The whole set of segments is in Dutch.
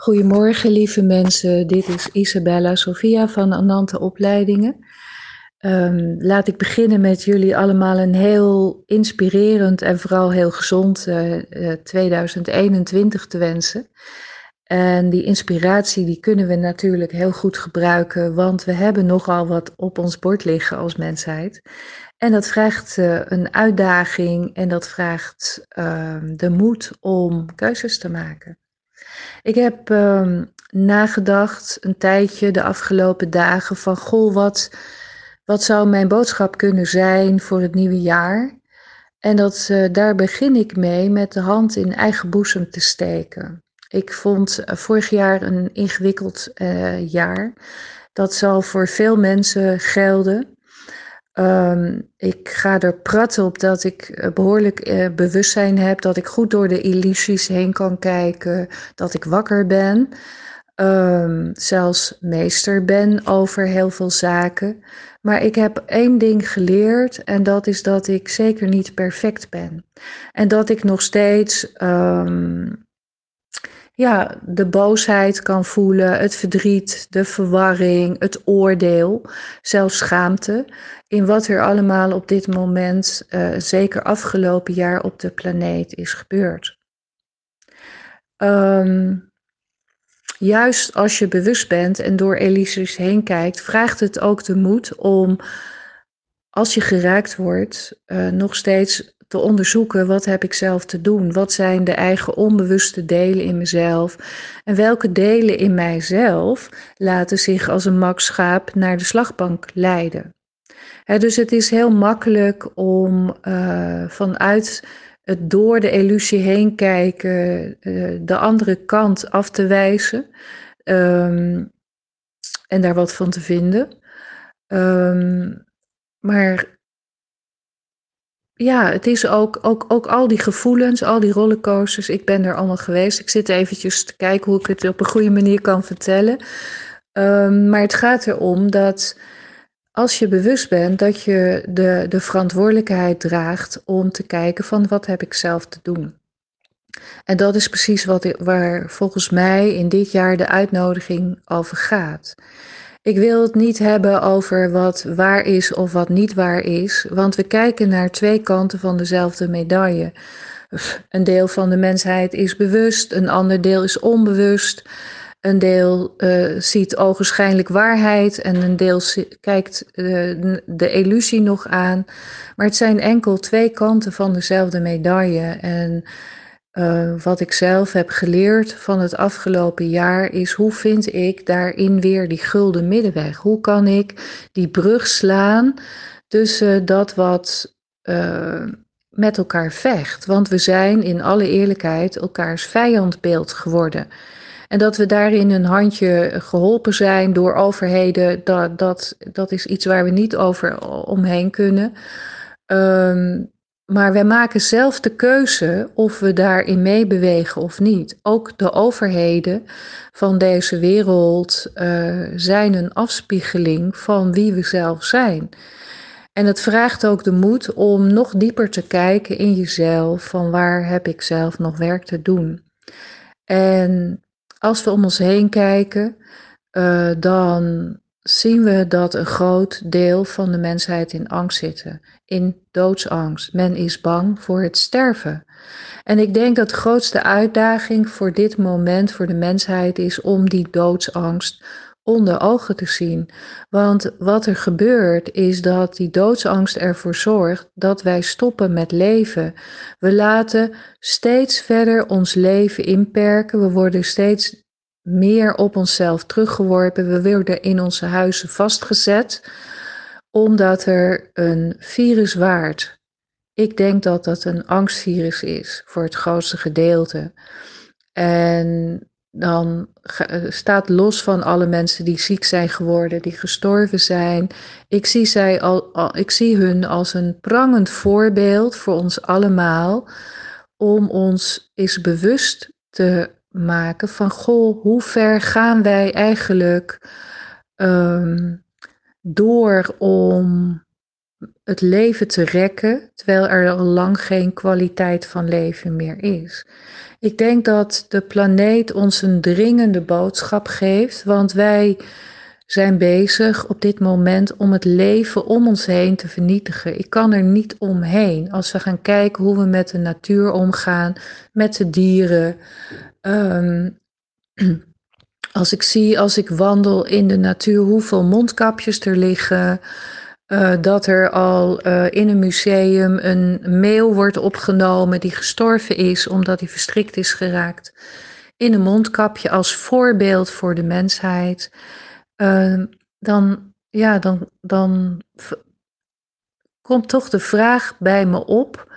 Goedemorgen, lieve mensen. Dit is Isabella Sofia van Anante Opleidingen. Um, laat ik beginnen met jullie allemaal een heel inspirerend en vooral heel gezond uh, uh, 2021 te wensen. En die inspiratie die kunnen we natuurlijk heel goed gebruiken, want we hebben nogal wat op ons bord liggen als mensheid. En dat vraagt uh, een uitdaging en dat vraagt ehm, de moed om keuzes te maken. Ik heb uh, nagedacht een tijdje de afgelopen dagen van goh, wat, wat zou mijn boodschap kunnen zijn voor het nieuwe jaar? En dat, uh, daar begin ik mee met de hand in eigen boezem te steken. Ik vond uh, vorig jaar een ingewikkeld uh, jaar. Dat zal voor veel mensen gelden. Um, ik ga er praten op dat ik uh, behoorlijk uh, bewustzijn heb, dat ik goed door de illusies heen kan kijken, dat ik wakker ben, um, zelfs meester ben over heel veel zaken. Maar ik heb één ding geleerd en dat is dat ik zeker niet perfect ben. En dat ik nog steeds um, ja, de boosheid kan voelen, het verdriet, de verwarring, het oordeel, zelfs schaamte in wat er allemaal op dit moment, uh, zeker afgelopen jaar op de planeet is gebeurd. Um, juist als je bewust bent en door Elysius heen kijkt, vraagt het ook de moed om, als je geraakt wordt, uh, nog steeds te onderzoeken wat heb ik zelf te doen? Wat zijn de eigen onbewuste delen in mezelf? En welke delen in mijzelf laten zich als een mak schaap naar de slagbank leiden? dus het is heel makkelijk om uh, vanuit het door de illusie heen kijken, uh, de andere kant af te wijzen um, en daar wat van te vinden. Um, maar ja, het is ook, ook, ook al die gevoelens, al die rollercoasters. Ik ben er allemaal geweest. Ik zit eventjes te kijken hoe ik het op een goede manier kan vertellen. Um, maar het gaat erom dat als je bewust bent dat je de, de verantwoordelijkheid draagt om te kijken van wat heb ik zelf te doen. En dat is precies wat, waar volgens mij in dit jaar de uitnodiging over gaat. Ik wil het niet hebben over wat waar is of wat niet waar is, want we kijken naar twee kanten van dezelfde medaille. Een deel van de mensheid is bewust, een ander deel is onbewust. Een deel uh, ziet ogenschijnlijk waarheid en een deel kijkt uh, de illusie nog aan. Maar het zijn enkel twee kanten van dezelfde medaille. En uh, wat ik zelf heb geleerd van het afgelopen jaar is hoe vind ik daarin weer die gulden middenweg? Hoe kan ik die brug slaan tussen dat wat uh, met elkaar vecht? Want we zijn in alle eerlijkheid elkaars vijandbeeld geworden. En dat we daarin een handje geholpen zijn door overheden, dat, dat, dat is iets waar we niet over omheen kunnen. Um, maar wij maken zelf de keuze of we daarin meebewegen of niet. Ook de overheden van deze wereld uh, zijn een afspiegeling van wie we zelf zijn. En het vraagt ook de moed om nog dieper te kijken in jezelf, van waar heb ik zelf nog werk te doen. En als we om ons heen kijken, uh, dan zien we dat een groot deel van de mensheid in angst zitten, in doodsangst. Men is bang voor het sterven. En ik denk dat de grootste uitdaging voor dit moment voor de mensheid is om die doodsangst onder ogen te zien. Want wat er gebeurt is dat die doodsangst ervoor zorgt dat wij stoppen met leven. We laten steeds verder ons leven inperken. We worden steeds meer op onszelf teruggeworpen. We worden in onze huizen vastgezet omdat er een virus waart. Ik denk dat dat een angstvirus is voor het grootste gedeelte. En dan staat los van alle mensen die ziek zijn geworden, die gestorven zijn. Ik zie, zij al, al, ik zie hun als een prangend voorbeeld voor ons allemaal, om ons eens bewust te maken van goh, hoe ver gaan wij eigenlijk um, door om het leven te rekken, terwijl er al lang geen kwaliteit van leven meer is. Ik denk dat de planeet ons een dringende boodschap geeft, want wij zijn bezig op dit moment om het leven om ons heen te vernietigen. Ik kan er niet omheen. Als we gaan kijken hoe we met de natuur omgaan, met de dieren. Ehm, als ik zie, als ik wandel in de natuur, hoeveel mondkapjes er liggen. Uh, dat er al uh, in een museum een mail wordt opgenomen die gestorven is omdat hij verstrikt is geraakt in een mondkapje als voorbeeld voor de mensheid. Uh, dan, ja, dan, dan komt toch de vraag bij me op: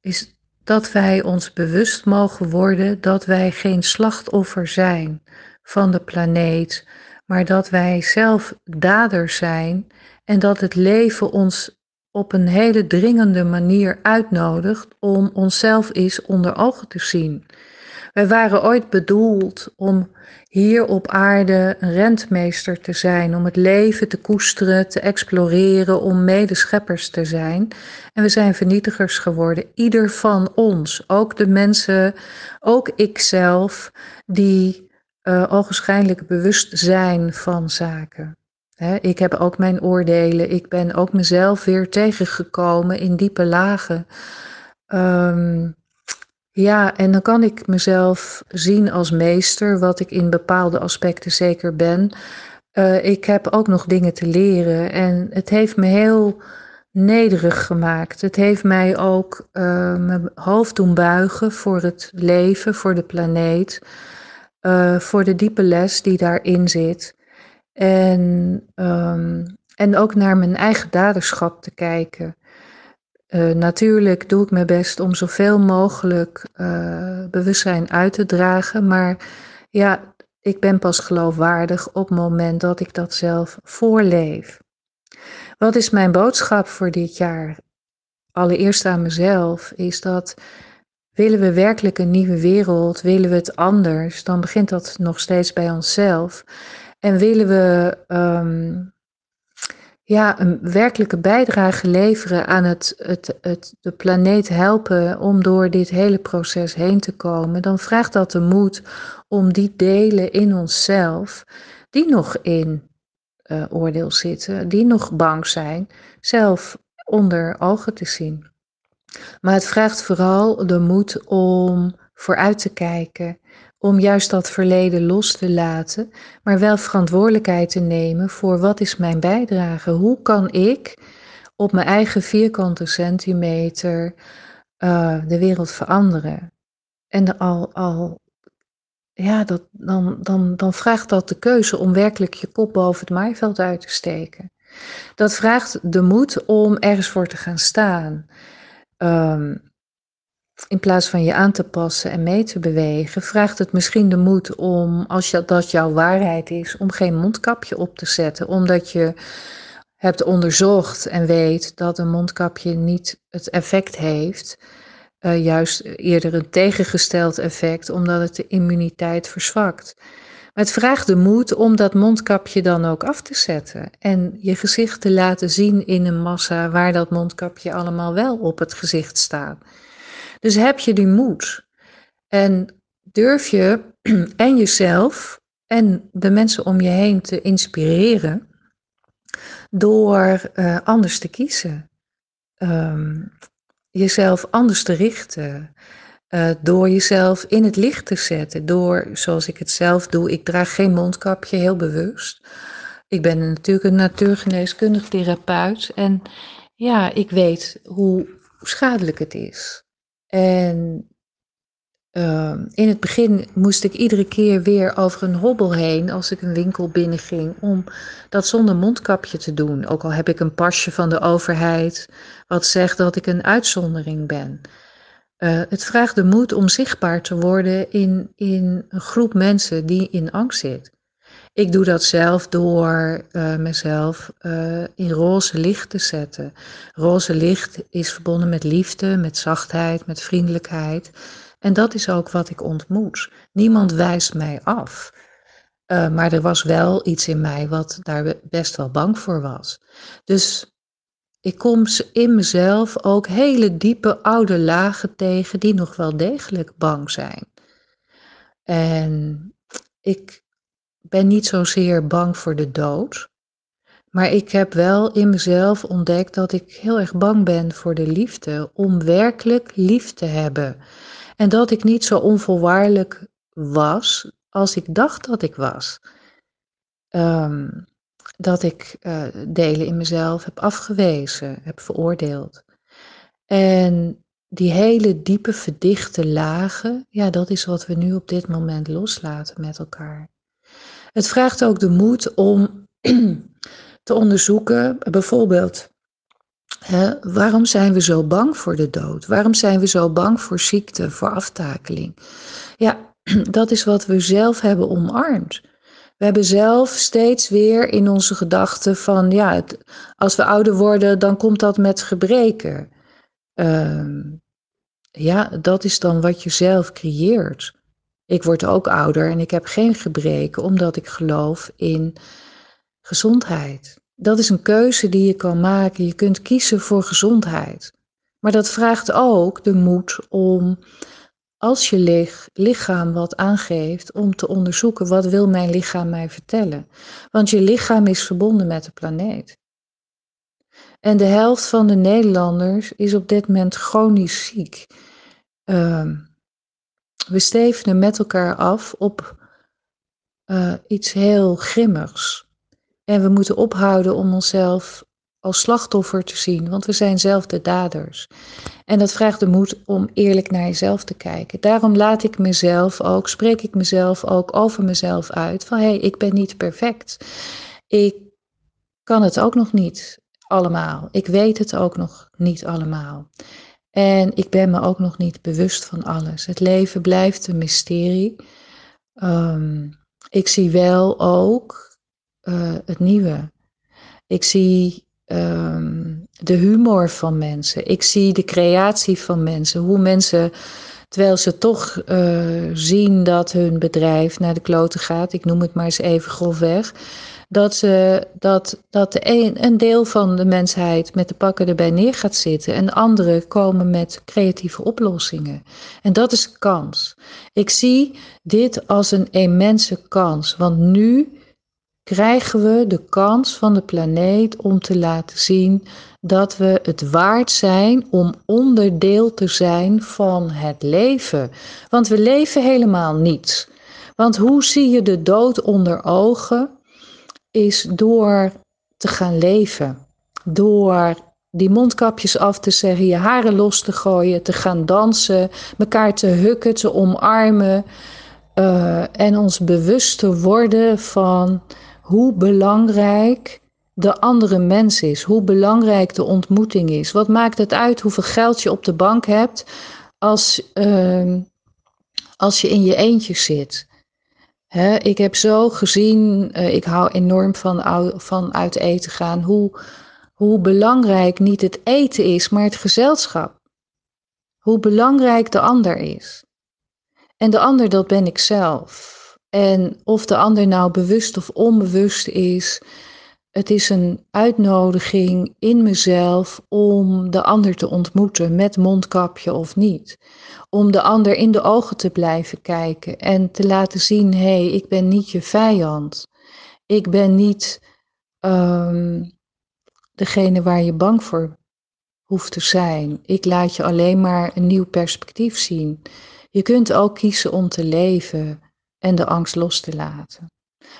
is dat wij ons bewust mogen worden dat wij geen slachtoffer zijn van de planeet, maar dat wij zelf daders zijn en dat het leven ons op een hele dringende manier uitnodigt om onszelf eens onder ogen te zien. Wij waren ooit bedoeld om hier op aarde een rentmeester te zijn, om het leven te koesteren, te exploreren, om medescheppers te zijn. En we zijn vernietigers geworden, ieder van ons, ook de mensen, ook ikzelf, die uh, bewust zijn van zaken ik heb ook mijn oordelen. Ik ben ook mezelf weer tegengekomen in diepe lagen. Ehm, ja, en dan kan ik mezelf zien als meester, wat ik in bepaalde aspecten zeker ben. Uh, ik heb ook nog dingen te leren en het heeft me heel nederig gemaakt. Het heeft mij ook uh, mijn hoofd doen buigen voor het leven, voor de planeet, uh, voor de diepe les die daarin zit. En, um, en ook naar mijn eigen daderschap te kijken. Uh, natuurlijk doe ik mijn best om zoveel mogelijk uh, bewustzijn uit te dragen. Maar ja, ik ben pas geloofwaardig op het moment dat ik dat zelf voorleef. Wat is mijn boodschap voor dit jaar? Allereerst aan mezelf is dat willen we werkelijk een nieuwe wereld, willen we het anders, dan begint dat nog steeds bij onszelf. En willen we um, ja, een werkelijke bijdrage leveren aan het, het, het, de planeet helpen om door dit hele proces heen te komen, dan vraagt dat de moed om die delen in onszelf, die nog in uh, oordeel zitten, die nog bang zijn, zelf onder ogen te zien. Maar het vraagt vooral de moed om vooruit te kijken, om juist dat verleden los te laten, maar wel verantwoordelijkheid te nemen voor wat is mijn bijdrage? Hoe kan ik op mijn eigen vierkante centimeter uh, de wereld veranderen? En al, al ja, dat, dan, dan, dan vraagt dat de keuze om werkelijk je kop boven het maaiveld uit te steken. Dat vraagt de moed om ergens voor te gaan staan. Um, in plaats van je aan te passen en mee te bewegen, vraagt het misschien de moed om, als dat jouw waarheid is, om geen mondkapje op te zetten, omdat je hebt onderzocht en weet dat een mondkapje niet het effect heeft, uh, juist eerder een tegengesteld effect, omdat het de immuniteit verzwakt. Maar het vraagt de moed om dat mondkapje dan ook af te zetten en je gezicht te laten zien in een massa waar dat mondkapje allemaal wel op het gezicht staat. Dus heb je die moed en durf je en jezelf en de mensen om je heen te inspireren door uh, anders te kiezen, um, jezelf anders te richten, uh, door jezelf in het licht te zetten, door zoals ik het zelf doe, ik draag geen mondkapje heel bewust. Ik ben natuurlijk een natuurgeneeskundig therapeut en ja, ik weet hoe schadelijk het is. En uh, in het begin moest ik iedere keer weer over een hobbel heen als ik een winkel binnenging om dat zonder mondkapje te doen. Ook al heb ik een pasje van de overheid wat zegt dat ik een uitzondering ben. Uh, het vraagt de moed om zichtbaar te worden in, in een groep mensen die in angst zit. Ik doe dat zelf door uh, mezelf uh, in roze licht te zetten. Roze licht is verbonden met liefde, met zachtheid, met vriendelijkheid. En dat is ook wat ik ontmoet. Niemand wijst mij af. Uh, maar er was wel iets in mij wat daar best wel bang voor was. Dus ik kom in mezelf ook hele diepe oude lagen tegen die nog wel degelijk bang zijn. En ik ben niet zozeer bang voor de dood. Maar ik heb wel in mezelf ontdekt dat ik heel erg bang ben voor de liefde, om werkelijk lief te hebben. En dat ik niet zo onvoorwaardelijk was als ik dacht dat ik was. Ehm, dat ik uh, delen in mezelf heb afgewezen, heb veroordeeld. En die hele diepe verdichte lagen, ja, dat is wat we nu op dit moment loslaten met elkaar. Het vraagt ook de moed om te onderzoeken, bijvoorbeeld, hè, waarom zijn we zo bang voor de dood? Waarom zijn we zo bang voor ziekte, voor aftakeling? Ja, dat is wat we zelf hebben omarmd. We hebben zelf steeds weer in onze gedachten van, ja, als we ouder worden, dan komt dat met gebreken. Uh, ja, dat is dan wat je zelf creëert. Ik word ook ouder en ik heb geen gebreken omdat ik geloof in gezondheid. Dat is een keuze die je kan maken. Je kunt kiezen voor gezondheid. Maar dat vraagt ook de moed om, als je lichaam wat aangeeft, om te onderzoeken wat wil mijn lichaam mij vertellen. Want je lichaam is verbonden met de planeet. En de helft van de Nederlanders is op dit moment chronisch ziek. Uh, we stevenen met elkaar af op uh, iets heel grimmigs. En we moeten ophouden om onszelf als slachtoffer te zien, want we zijn zelf de daders. En dat vraagt de moed om eerlijk naar jezelf te kijken. Daarom laat ik mezelf ook, spreek ik mezelf ook over mezelf uit van hé, hey, ik ben niet perfect. Ik kan het ook nog niet allemaal. Ik weet het ook nog niet allemaal. En ik ben me ook nog niet bewust van alles. Het leven blijft een mysterie. Um, ik zie wel ook uh, het nieuwe. Ik zie um, de humor van mensen. Ik zie de creatie van mensen. Hoe mensen, terwijl ze toch uh, zien dat hun bedrijf naar de kloten gaat, ik noem het maar eens even grofweg, dat, ze, dat, dat de een, een deel van de mensheid met de pakken erbij neer gaat zitten en anderen komen met creatieve oplossingen. En dat is kans. Ik zie dit als een immense kans, want nu krijgen we de kans van de planeet om te laten zien dat we het waard zijn om onderdeel te zijn van het leven. Want we leven helemaal niet. Want hoe zie je de dood onder ogen? Is door te gaan leven. Door die mondkapjes af te zeggen, je haren los te gooien, te gaan dansen, elkaar te hukken, te omarmen. Uh, en ons bewust te worden van hoe belangrijk de andere mens is, hoe belangrijk de ontmoeting is. Wat maakt het uit hoeveel geld je op de bank hebt als, uh, als je in je eentje zit? Ik heb zo gezien, uh, ik hou enorm van, van uit eten gaan, hoe, hoe belangrijk niet het eten is, maar het gezelschap. Hoe belangrijk de ander is. En de ander, dat ben ik zelf. En of de ander nou bewust of onbewust is, het is een uitnodiging in mezelf om de ander te ontmoeten, met mondkapje of niet. Om de ander in de ogen te blijven kijken en te laten zien: hé, hey, ik ben niet je vijand. Ik ben niet um, degene waar je bang voor hoeft te zijn. Ik laat je alleen maar een nieuw perspectief zien. Je kunt ook kiezen om te leven en de angst los te laten.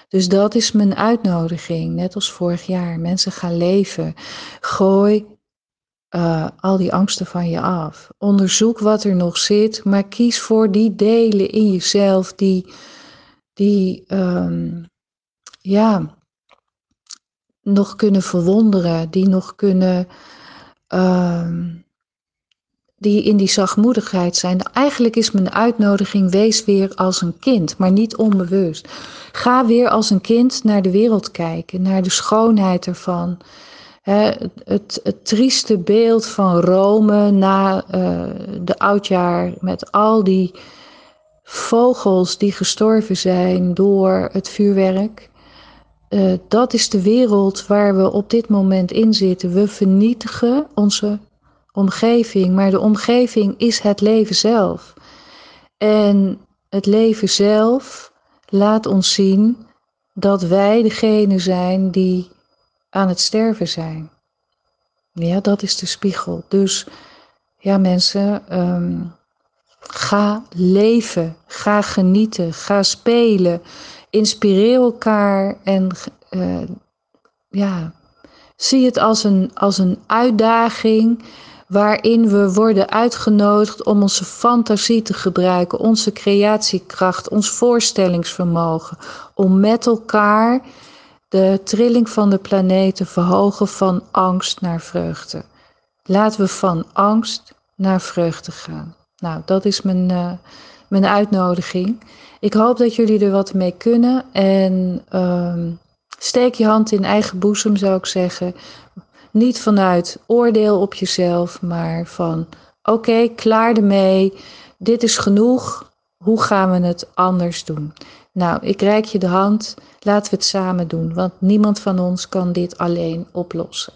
Dus dat is mijn uitnodiging, net als vorig jaar. Mensen gaan leven. Gooi uh, al die angsten van je af. Onderzoek wat er nog zit, maar kies voor die delen in jezelf die, die um, ja, nog kunnen verwonderen, die nog kunnen um, die in die zachtmoedigheid zijn. Eigenlijk is mijn uitnodiging: wees weer als een kind, maar niet onbewust. Ga weer als een kind naar de wereld kijken, naar de schoonheid ervan. het, het, trieste beeld van Rome na uh, de oudjaar met al die vogels die gestorven zijn door het vuurwerk. uh, dat is de wereld waar we op dit moment in zitten. We vernietigen onze omgeving, maar de omgeving is het leven zelf. En het leven zelf laat ons zien dat wij degene zijn die aan het sterven zijn. Ja, dat is de spiegel. Dus ja, mensen, um, ga leven, ga genieten, ga spelen, inspireer elkaar en uh, ja, zie het als een, als een uitdaging waarin we worden uitgenodigd om onze fantasie te gebruiken, onze creatiekracht, ons voorstellingsvermogen, om met elkaar de trilling van de planeet te verhogen van angst naar vreugde. Laten we van angst naar vreugde gaan. Nou, dat is mijn, uh, mijn uitnodiging. Ik hoop dat jullie er wat mee kunnen en uh, steek je hand in eigen boezem, zou ik zeggen. Niet vanuit oordeel op jezelf, maar van oké, klaar ermee. Dit is genoeg. Hoe gaan we het anders doen? Nou, ik reik je de hand. Laten we het samen doen, want niemand van ons kan dit alleen oplossen.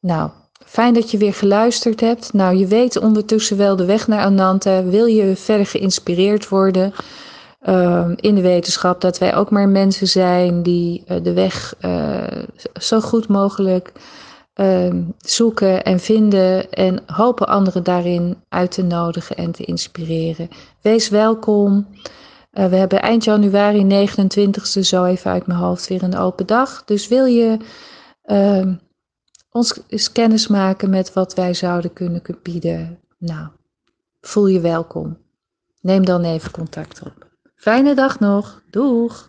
Nou, fijn dat je weer geluisterd hebt. Nou, je weet ondertussen wel de weg naar Ananta. Wil je verder geïnspireerd worden uh, in de wetenschap dat wij ook maar mensen zijn die uh, de weg uh, zo goed mogelijk Ehm, zoeken en vinden en hopen anderen daarin uit te nodigen en te inspireren. Wees welkom. Uh, we hebben eind januari 29e, zo even uit mijn hoofd, weer een open dag. Dus wil je uh, ons eens kennis maken met wat wij zouden kunnen bieden? Nou, voel je welkom. Neem dan even contact op. Fijne dag nog. Doeg!